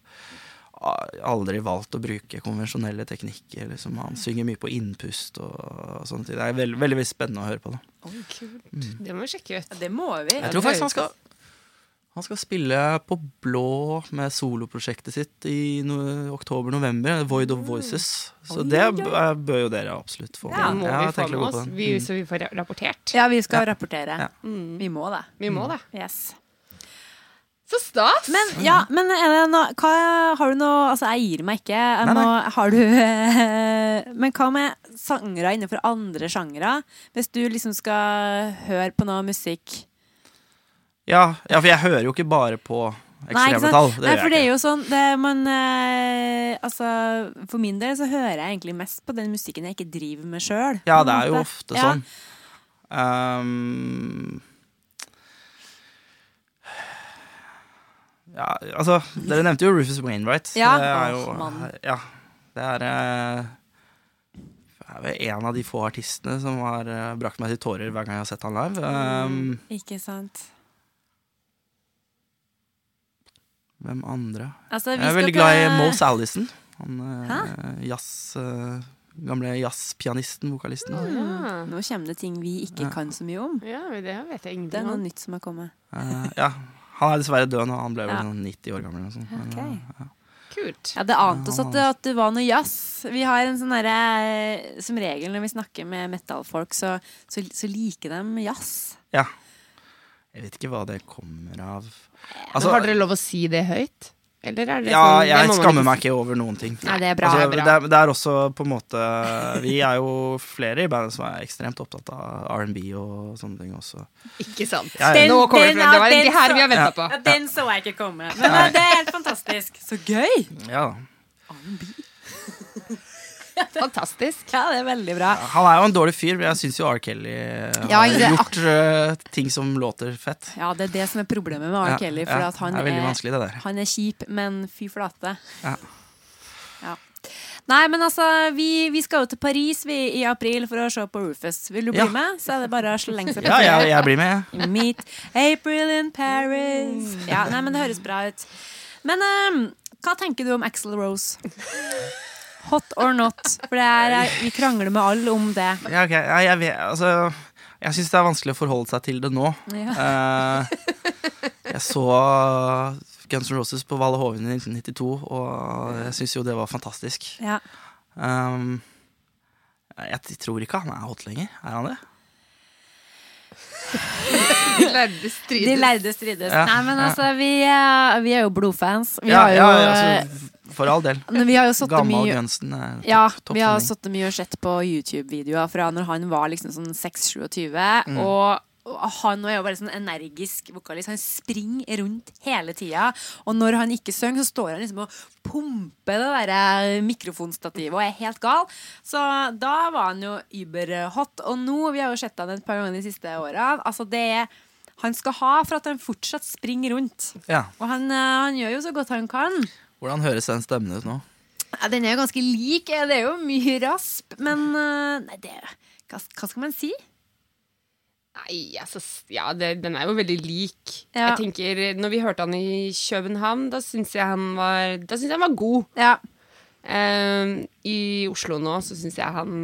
aldri valgt å bruke konvensjonelle teknikker. Liksom. Han synger mye på innpust og sånne ting. Det er veldig, veldig, veldig spennende å høre på. Da. Kult. Det må vi sjekke ut. Det må vi. Jeg tror faktisk han skal Han skal spille på blå med soloprosjektet sitt i no oktober-november. Void of Voices. Så det eh, bør jo dere absolutt få Ja, må Ja, vi få med å gå på oss, vi, så vi får rapportert. Ja, vi skal rapportere. Ja. Mm. Vi må det. Vi må det. Yes. Så stas! Men ja, men er det noe hva, Har du noe Altså, jeg gir meg ikke. Jeg Nei, nei. Må, har du eh, Men hva med sangere innenfor andre sjangere? Hvis du liksom skal høre på noe musikk Ja, ja, for jeg hører jo ikke bare på ekstreme tall. Det Nei, for det er jo sånn det, man, eh, Altså, for min del så hører jeg egentlig mest på den musikken jeg ikke driver med sjøl. Ja, det er jo ofte sånn. Um, ja, altså Dere nevnte jo Rufus Wainwright. Ja. det er jo, ja, Det er, eh, er vel en av de få artistene som har eh, brakt meg til tårer hver gang jeg har sett han live. Um, Ikke sant. Hvem andre? Altså, vi Jeg er skal veldig glad i Mose Allison. Han uh, jazz... uh, gamle jazzpianisten, vokalisten. Ja. Nå kommer det ting vi ikke Ja. kan så mye om. ja, det vet jeg Det er noe om. nytt som har kommet. Uh, ja, han er dessverre død nå. Han ble vel Ja. sånn 90 år gammel. Eller eh, ja. Kult. Ja, Det ante oss at det, at det var noe jazz. Vi har en sånn derre Som regel når vi snakker med metallfolk, så, så, så liker de jazz. ja. Jeg vet ikke hva det kommer av. Altså, har dere lov å si det høyt? Eller er det ja, sånn jeg det skammer meg ikke over noen ting. Nei, det er bra. Altså, det er bra. det, er, det er også på en måte Vi er jo flere i bandet som er ekstremt opptatt av R&B og sånne ting også. Ikke sant. Ja, ja. Nå kommer det Den- frem. Det var den det her vi har venta Ja. på. Ja, den så jeg ikke komme. Men det er helt fantastisk. Så gøy! Ja, Fantastisk. Ja, det er veldig bra. Han er jo en dårlig fyr, men jeg syns jo R. Kelly eh, Ja, har det gjort uh, ting som låter fett. Ja, det er det som er problemet med R. Ja, Kelly. For ja, at han er er, det der. han er kjip, men fy flate. Ja. Ja. Nei, men altså, vi, vi skal jo til Paris vi, i april for å se på Rufus. Vil du bli Ja. med? Så er det bare å slenge seg på Ja, jeg, jeg blir med, jeg. Meet April in Paris. Ja, nei, men det høres bra ut. Men um, hva tenker du om Axel Rose? Hot or not? For det er, vi krangler med alle om det. Ja, ok. ja, jeg vet, altså, jeg syns det er vanskelig å forholde seg til det nå. Ja. Uh, jeg så Guns N' Roses på Valle Hovin i 1992, og jeg syns jo det var fantastisk. Ja. Um, jeg tror ikke han er hot lenger. Er han det? De lærde strides. De lærde strides. Ja, Nei, men ja. altså, vi, eh, vi er jo blodfans. Vi ja, har jo, ja, eh, altså, for all del. men vi har jo sittet Gammal mye er topp, Ja, topp vi har sittet mye og sett på YouTube-videoer fra når han var liksom sånn 6-27, Mm. og han er jo bare sånn energisk vokalist. Han springer rundt hele tida. Og når han ikke synger, så står han liksom og pumper det der mikrofonstativet og er helt gal. Så da var han jo überhot. Og nå, vi har jo sett han et par ganger de siste åra, altså det er han skal ha for at han fortsatt springer rundt. Ja. Og han, eh, han gjør jo så godt han kan. Hvordan høres den stemmen ut nå? Ja, den er jo ganske lik. Det er jo mye rasp, men eh, Nei, det Hva, hva skal man si? Nei, altså, ja, det, den er jo veldig lik. Ja. Jeg tenker, når vi hørte han i København, da syns jeg han var Da synes jeg han var god. Ja. Um, I Oslo nå så syns jeg han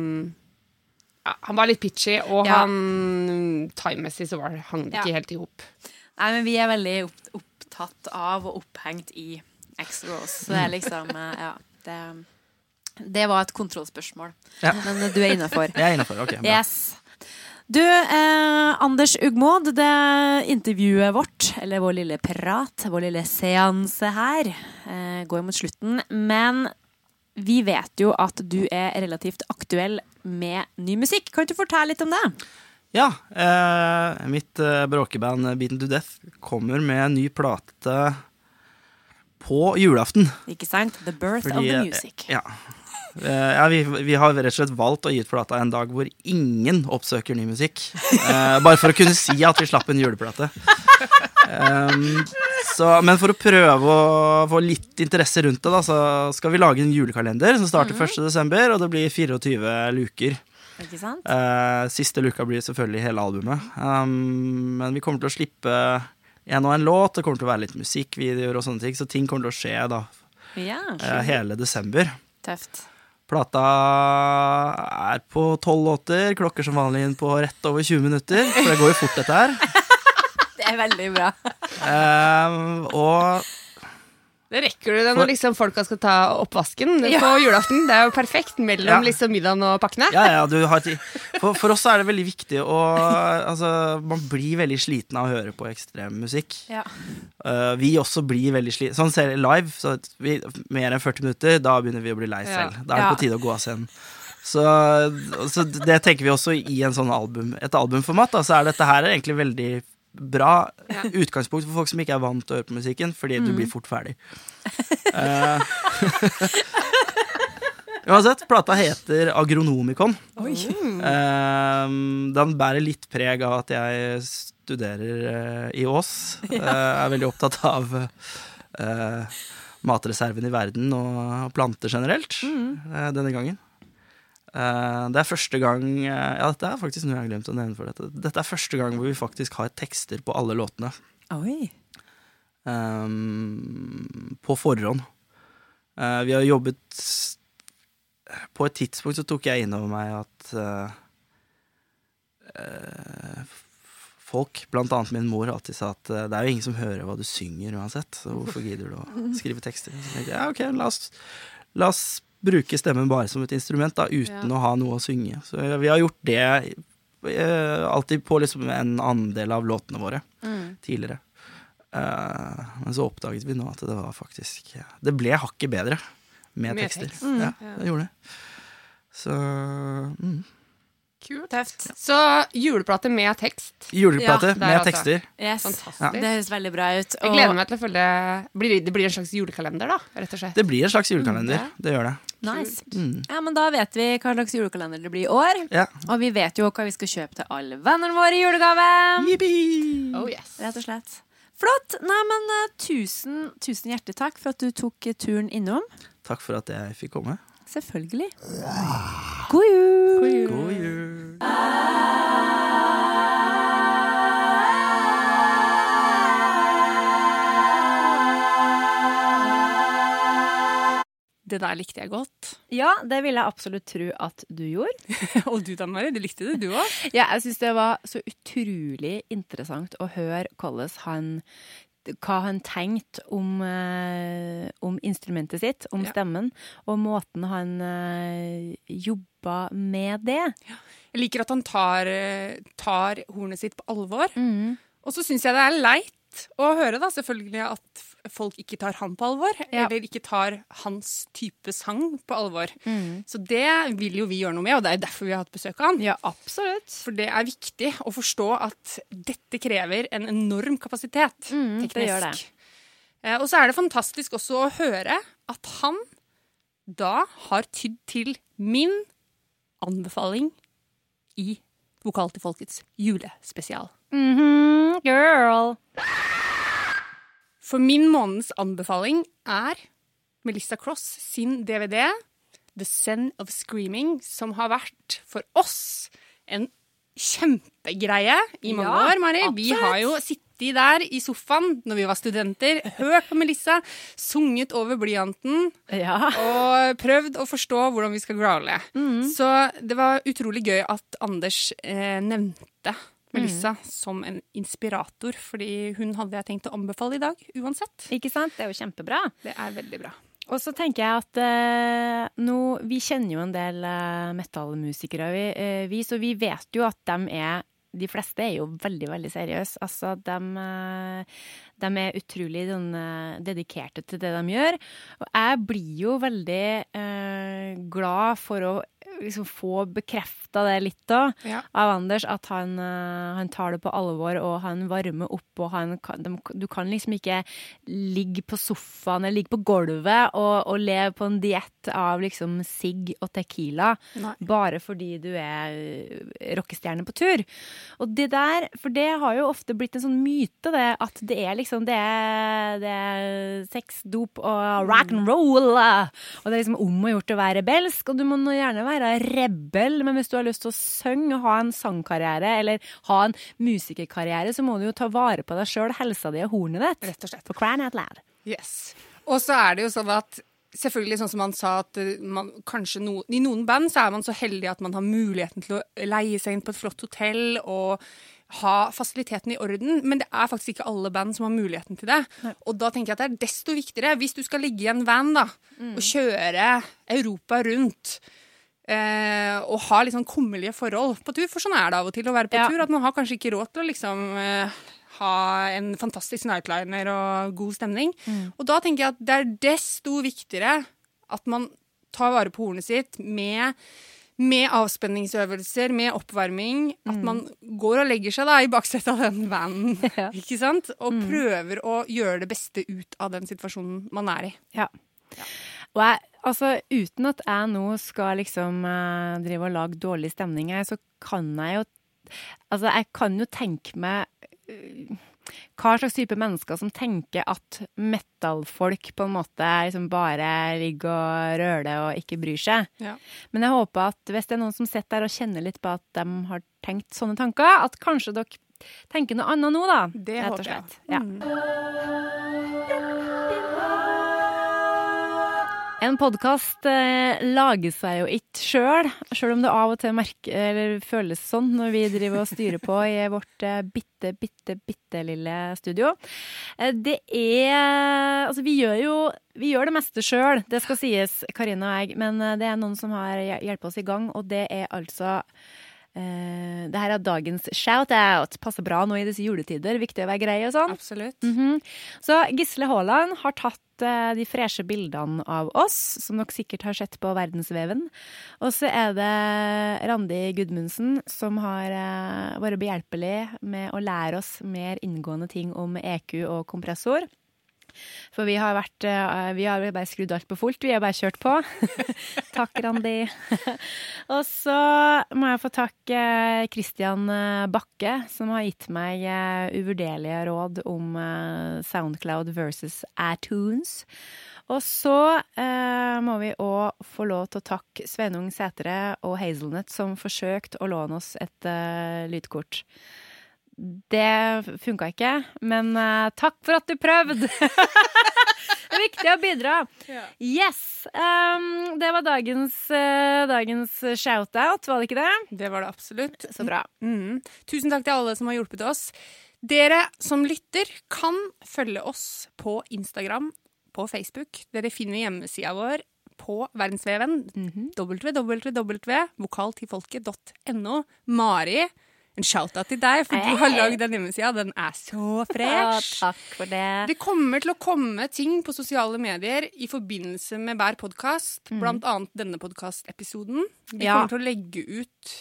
ja, Han var litt pitchy, og Ja. han timemessig så var, hang det Ja. ikke helt i hop. Nei, men vi er veldig opptatt av og opphengt i X-Rose. Så det er liksom eh, Ja. Det, det var et kontrollspørsmål. Ja. Men eh, du er innafor. Jeg er innafor. Ok, bra. Yes. Du, eh, Anders Ugmod, det intervjuet vårt, eller vår lille prat, vår lille seanse her, eh, går mot slutten. Men vi vet jo at du er relativt aktuell med ny musikk. Kan du fortelle litt om det? Ja, eh, mitt eh, bråkeband Beaten to Death kommer med en ny plate på julaften. Ikke sant? The birth of the eh, music. Ja. Eh, ja, vi, vi har rett og slett valgt å gi ut plata en dag hvor ingen oppsøker ny musikk. Eh, bare for å kunne si at vi slapp en juleplate. Um, så, men for å prøve å få litt interesse rundt det, da, så skal vi lage en julekalender som starter 1. desember, og det blir 24 luker. Ikke sant? Eh, siste luka blir selvfølgelig hele albumet. Um, men vi kommer til å slippe en og en låt, det kommer til å være litt musikkvideoer og sånne ting, så ting kommer til å skje da Ja, eh, hele desember. tøft. Plata er på tolv låter, klokker som vanlig inn på rett over 20 minutter, for det går jo fort dette her. Det er veldig bra. Um, og Det rekker du det når liksom folka skal ta oppvasken Ja. på julaften. Det er jo perfekt mellom Ja. liksom middagen og pakkene. Ja, ja, du har tid. For, for oss er det veldig viktig å Altså, man blir veldig sliten av å høre på ekstremmusikk. Ja. Uh, vi også blir veldig slitne. Sånn ser vi live. Så vi, mer enn 40 minutter, da begynner vi å bli lei selv. Da er det på tide å gå av scenen. Så, så det tenker vi også i en sånn album, et albumformat. Da, så er dette her egentlig veldig bra utgangspunkt for folk som ikke er vant til å høre på musikken, fordi du blir fort ferdig. Eh, Uansett, plata heter Agronomikon. Uh, den bærer litt preg av at jeg studerer uh, i Ås. Er veldig opptatt av eh, matreserven i verden og planter generelt eh, denne gangen. Eh, det er første gang eh, Ja, dette er faktisk noe jeg har glemt å nevne for dette. Dette er første gang hvor vi faktisk har tekster på alle låtene. Oi. Um, på forhånd. Uh, vi har jobbet På et tidspunkt så tok jeg inn over meg at uh, folk, blant annet min mor, alltid sa at det er jo ingen som hører hva du synger uansett, så hvorfor gidder du å skrive tekster? Så tenkte jeg, ja, ok, la oss, la oss bruke stemmen bare som et instrument, da, uten Ja. å ha noe å synge. Så vi har gjort det eh, alltid på liksom en andel av låtene våre tidligere. Eh, men så oppdaget vi nå at det var faktisk Det ble hakket bedre med, Med tekster. tekst. Ja, det gjorde det. Så mm. Kult. Tøft. Så juleplate med tekst. Juleplate Ja, med altså. tekster. Yes. Fantastisk. Det høres veldig bra ut. Jeg gleder meg til å følge Det blir en slags julekalender, da, rett og slett. Det blir en slags julekalender. Ja. Det gjør det. Nice. Mm. Ja, men da vet vi hva slags julekalender det blir i år. Ja. Og vi vet jo hva vi skal kjøpe til alle vennene våre i julegave. Oh yes. Rett og slett. Flott. Nei, men uh, tusen, tusen hjertelig takk for at du tok eh, turen innom. Takk for at jeg fikk komme. Selvfølgelig. God jul! God jul. Det der likte jeg godt. Ja, det vil jeg absolutt tro at du gjorde. Og du da, Mari, du likte det, du òg? Ja, jeg syns det var så utrolig interessant å høre hvordan han hva han tenkte om, eh, om instrumentet sitt, om Ja. stemmen, og måten han eh, jobba med det. Jeg liker at han tar, eh, tar hornet sitt på alvor. Mm. Og så syns jeg det er leit å høre, da, selvfølgelig, at folk ikke tar han på alvor. Ja. Eller ikke tar hans type sang på alvor. Mm. Så det vil jo vi gjøre noe med, og det er derfor vi har hatt besøk av han. Ja, absolutt. For det er viktig å forstå at dette krever en enorm kapasitet Mm, det gjør det. Eh, og så er det fantastisk også å høre at han da har tydd til min anbefaling i Vokal til folkets julespesial. Mhm, girl. For min månedens anbefaling er Melissa Cross sin DVD The Sen of Screaming, som har vært for oss en kjempegreie i mange Ja, år, Mari. Vi har jo sittet der i sofaen når vi var studenter, hørt på Melissa, sunget over blyanten Ja. og prøvd å forstå hvordan vi skal growle. Mm. Så det var utrolig gøy at Anders eh, nevnte Melissa Mm. som en inspirator, fordi hun hadde jeg tenkt å anbefale i dag, uansett. Ikke sant? Det er jo kjempebra. Det er veldig bra. Og så tenker jeg at eh, nå, Vi kjenner jo en del eh, metallmusikere, vi, eh, vi, så vi vet jo at de er de fleste er jo veldig, veldig seriøse. Altså, de, eh, de er utrolig sånn, eh, dedikerte til det de gjør. Og jeg blir jo veldig eh, glad for å liksom, få bekrefta det litt òg, Ja. av Anders, at han, eh, han tar det på alvor, og han varmer opp, og han kan, de, du kan liksom ikke ligge på sofaen eller ligge på gulvet og, og leve på en diett av liksom sigg og tequila Nei. bare fordi du er eh, rockestjerne på tur. Og det der, for det har jo ofte blitt en sånn myte, det, at det er liksom det er, det er sex, dop og rock and roll. eh. Og det er liksom om å gjort å være rebelsk, og du må gjerne være rebell, men hvis du har lyst til å synge og ha en sangkarriere, eller ha en musikerkarriere, så må du jo ta vare på deg sjøl, helsa di og hornet ditt. Rett og slett. For crying out loud. Yes. Og så er det jo sånn at Selvfølgelig, sånn som han sa, at eh, man, kanskje no, i noen band så er man så heldig at man har muligheten til å leie seg inn på et flott hotell og ha fasilitetene i orden, men det er faktisk ikke alle band som har muligheten til det. Og da tenker jeg at det er desto viktigere, hvis du skal ligge i en van da, og kjøre Europa rundt, eh, og ha litt sånn kummerlige forhold på tur, for sånn er det av og til å være på Ja. tur, at man har kanskje ikke råd til å liksom eh, ha en fantastisk nightliner og god stemning. Og da tenker jeg at det er desto viktigere at man tar vare på hornet sitt med, med avspenningsøvelser, med oppvarming. At man går og legger seg da i baksetet av den vanen, Ja. ikke sant? Og prøver å gjøre det beste ut av den situasjonen man er i. Ja. Og jeg, altså, uten at jeg nå skal liksom eh, drive og lage dårlig stemning her, så kan jeg jo Altså, jeg kan jo tenke meg uh, hva slags type mennesker som tenker at metal-folk på en måte liksom bare ligger og røler og ikke bryr seg. Ja. Men jeg håper at hvis det er noen som sitter der og kjenner litt på at de har tenkt sånne tanker, at kanskje dere tenker noe annet nå, da. Det håper jeg. Ja. Ja. En podkast eh, lager seg jo ikke sjøl, sjøl om det av og til merker, eller føles sånn når vi driver og styrer på i vårt eh, bitte, bitte, bitte lille studio. Eh, det er Altså, vi gjør jo vi gjør det meste sjøl, det skal sies, Karina og jeg, men eh, det er noen som har hjulpet oss i gang, og det er altså eh, det her er dagens shout-out. Passer bra nå i disse juletider. Viktig å være grei og sånn. Absolutt. Mhm. Så Gisle Haaland har tatt eh, de freshe bildene av oss, som dere sikkert har sett på verdensveven. Og så er det Randi Gudmundsen som har eh, vært behjelpelig med å lære oss mer inngående ting om EQ og kompressor. For vi har vært eh, Vi har bare skrudd alt på fullt. Vi har bare kjørt på. Takk, Randi. og så må jeg få takke Christian eh, Bakke, som har gitt meg eh, uvurderlige råd om Soundcloud versus iTunes. Og så eh, må vi òg få lov til å takke Sveinung Sætre og Hazelnut, som forsøkte å låne oss et eh, lydkort. Det funka ikke, men uh, takk for at du prøvde! det er viktig å bidra. Ja. Yes! Um, det var dagens, uh, dagens shout-out, var det ikke det? Det var det absolutt. Så bra. Mm. Tusen takk til alle som har hjulpet oss. Dere som lytter, kan følge oss på Instagram, på Facebook. Dere finner hjemmesida vår på verdensveven. www.vokaltilfolket.no. Mari, en shout-out til deg, for du har lagd den hjemmesida. Den er så Ja, takk for det. Det kommer til å komme ting på sosiale medier i forbindelse med hver podkast, blant annet denne podkastepisoden. Vi. Ja. kommer til å legge ut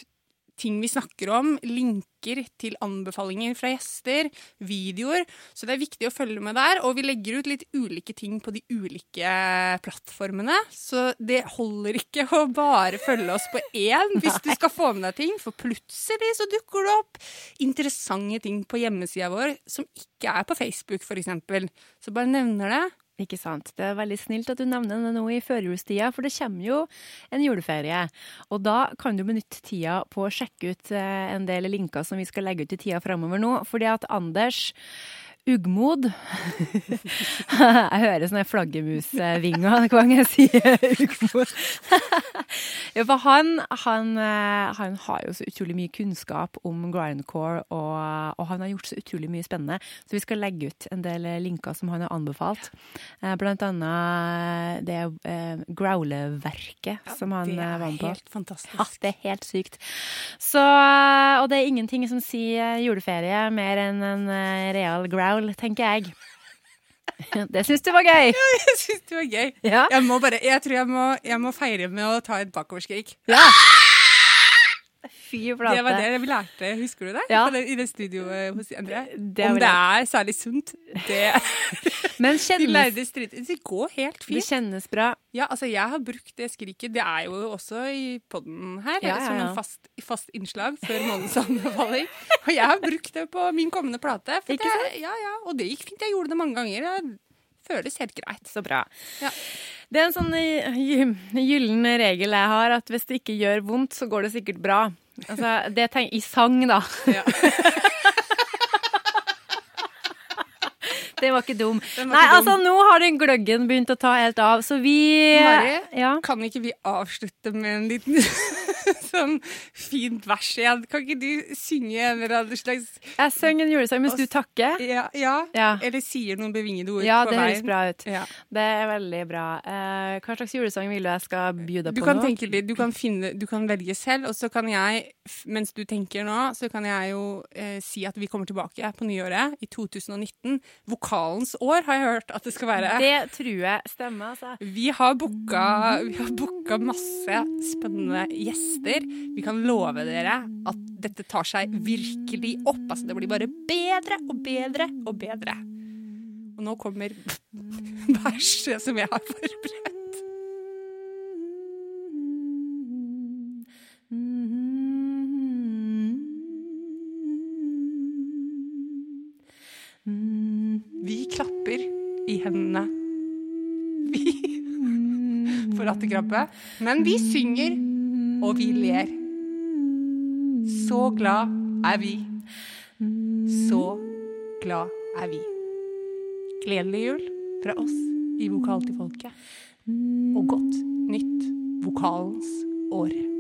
ting vi snakker om, linker til anbefalinger fra gjester, videoer. Så det er viktig å følge med der. Og vi legger ut litt ulike ting på de ulike plattformene. Så det holder ikke å bare følge oss på én hvis du skal få med deg ting. For plutselig så dukker det opp interessante ting på hjemmesida vår som ikke er på Facebook, f.eks. Så bare nevner det. Ikke sant. Det er veldig snilt at du nevner det nå i førjulstida, for det kommer jo en juleferie. Og da kan du benytte tida på å sjekke ut eh, en del linker som vi skal legge ut i tida framover nå. Fordi at Anders Ugmod Jeg hører sånne flaggermusvinger hver gang jeg sier uggmod. ja, for han, han, eh, han har jo så utrolig mye kunnskap om grindcore, og, og han har gjort så utrolig mye spennende. Så vi skal legge ut en del linker som han har anbefalt. Eh, Blant annet det eh, growleverket som han det eh, er var med på. helt fantastisk. Ja, det er helt sykt. Så, og det er ingenting som sier juleferie mer enn en eh, real growl, tenker jeg. Det syns du var gøy? Jeg syns det var gøy. Ja. Jeg, må bare, jeg tror jeg må, jeg må feire med å ta et bakoverskrik. ja. Fy flate. Det var det vi lærte, husker du det? Ja. Det, I det studioet hos André. Det Om det er særlig sunt, det Men De kjennes, lærde strider. Det går helt fint. det kjennes bra. Ja, altså jeg har brukt det skriket. Det er jo også i podden her, Ja, ja, som en fast, fast innslag før månedens anbefaling. Og jeg har brukt det på min kommende plate. Ikke det, ja, ja, og det gikk fint. Jeg gjorde det mange ganger. Det føles helt greit. Så bra. Ja. Det er en sånn eh, gyllen regel jeg har, at hvis det ikke gjør vondt, så går det sikkert bra. Altså, det tenk, I sang, da. Ja. Det var ikke dum. Den var Nei, ikke dum. altså, nå har den gløggen begynt å ta helt av, så vi Mari? Ja. Kan ikke vi avslutte med en liten sånn fint vers igjen? Kan ikke du synge en eller annen slags Jeg synger en julesang mens du takker. Ja, ja. Ja. eller sier noen bevingede ord Ja, på det høres bra ut. Ja. Det er veldig bra. Eh, hva slags julesang vil du jeg skal by deg Du på kan nå? litt, du kan, finne, du kan velge selv, og så kan jeg, mens du tenker nå, så kan jeg jo eh, si at vi kommer tilbake på nyåret i 2019. Vokalens år har jeg hørt at det skal være. Det tror jeg stemmer, altså. Vi har booka, vi har booka masse spennende gjester. Vi kan love dere at dette tar seg virkelig opp. Altså, det blir bare bedre og bedre og bedre. Og nå kommer verset som jeg har forberedt. Vi klapper i hendene. Vi for rattekrabbe. Men vi synger, og vi ler. Så glad er vi. Så glad er vi. Gledelig jul fra oss i Vokal til folket. Og godt nytt vokalens år.